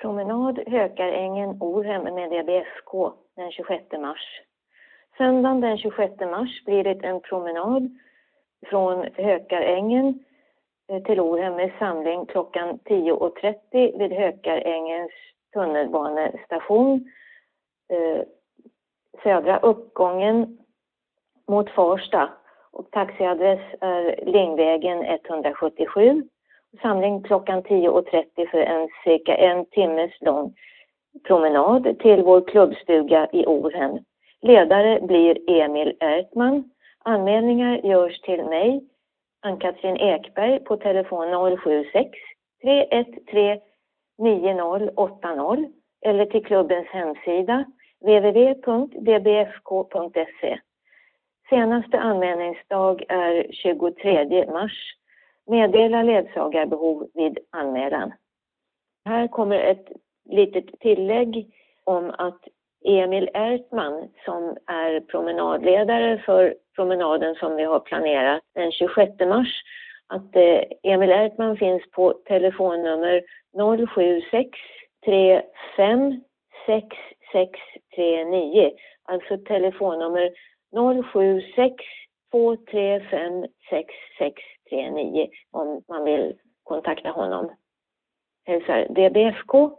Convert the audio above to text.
promenad Hökarängen Orhem med DBSK den 26 mars. Söndagen den 26 mars blir det en promenad från Hökarängen eh, till Orhem med samling klockan 10.30 vid Hökarängens tunnelbanestation. Eh, södra uppgången mot Farsta och taxiadress är Lingvägen 177. Samling klockan 10.30 för en cirka en timmes lång promenad till vår klubbstuga i Orhem. Ledare blir Emil Ertman. Anmälningar görs till mig, Ann-Katrin Ekberg, på telefon 076 313 9080 eller till klubbens hemsida www.dbfk.se. Senaste anmälningsdag är 23 mars. Meddela ledsagarbehov vid anmälan. Här kommer ett litet tillägg om att Emil Ertman som är promenadledare för promenaden som vi har planerat den 26 mars. Att eh, Emil Ertman finns på telefonnummer 076 35 6639. Alltså telefonnummer 076 235 6639 om man vill kontakta honom. Hälsar DBFK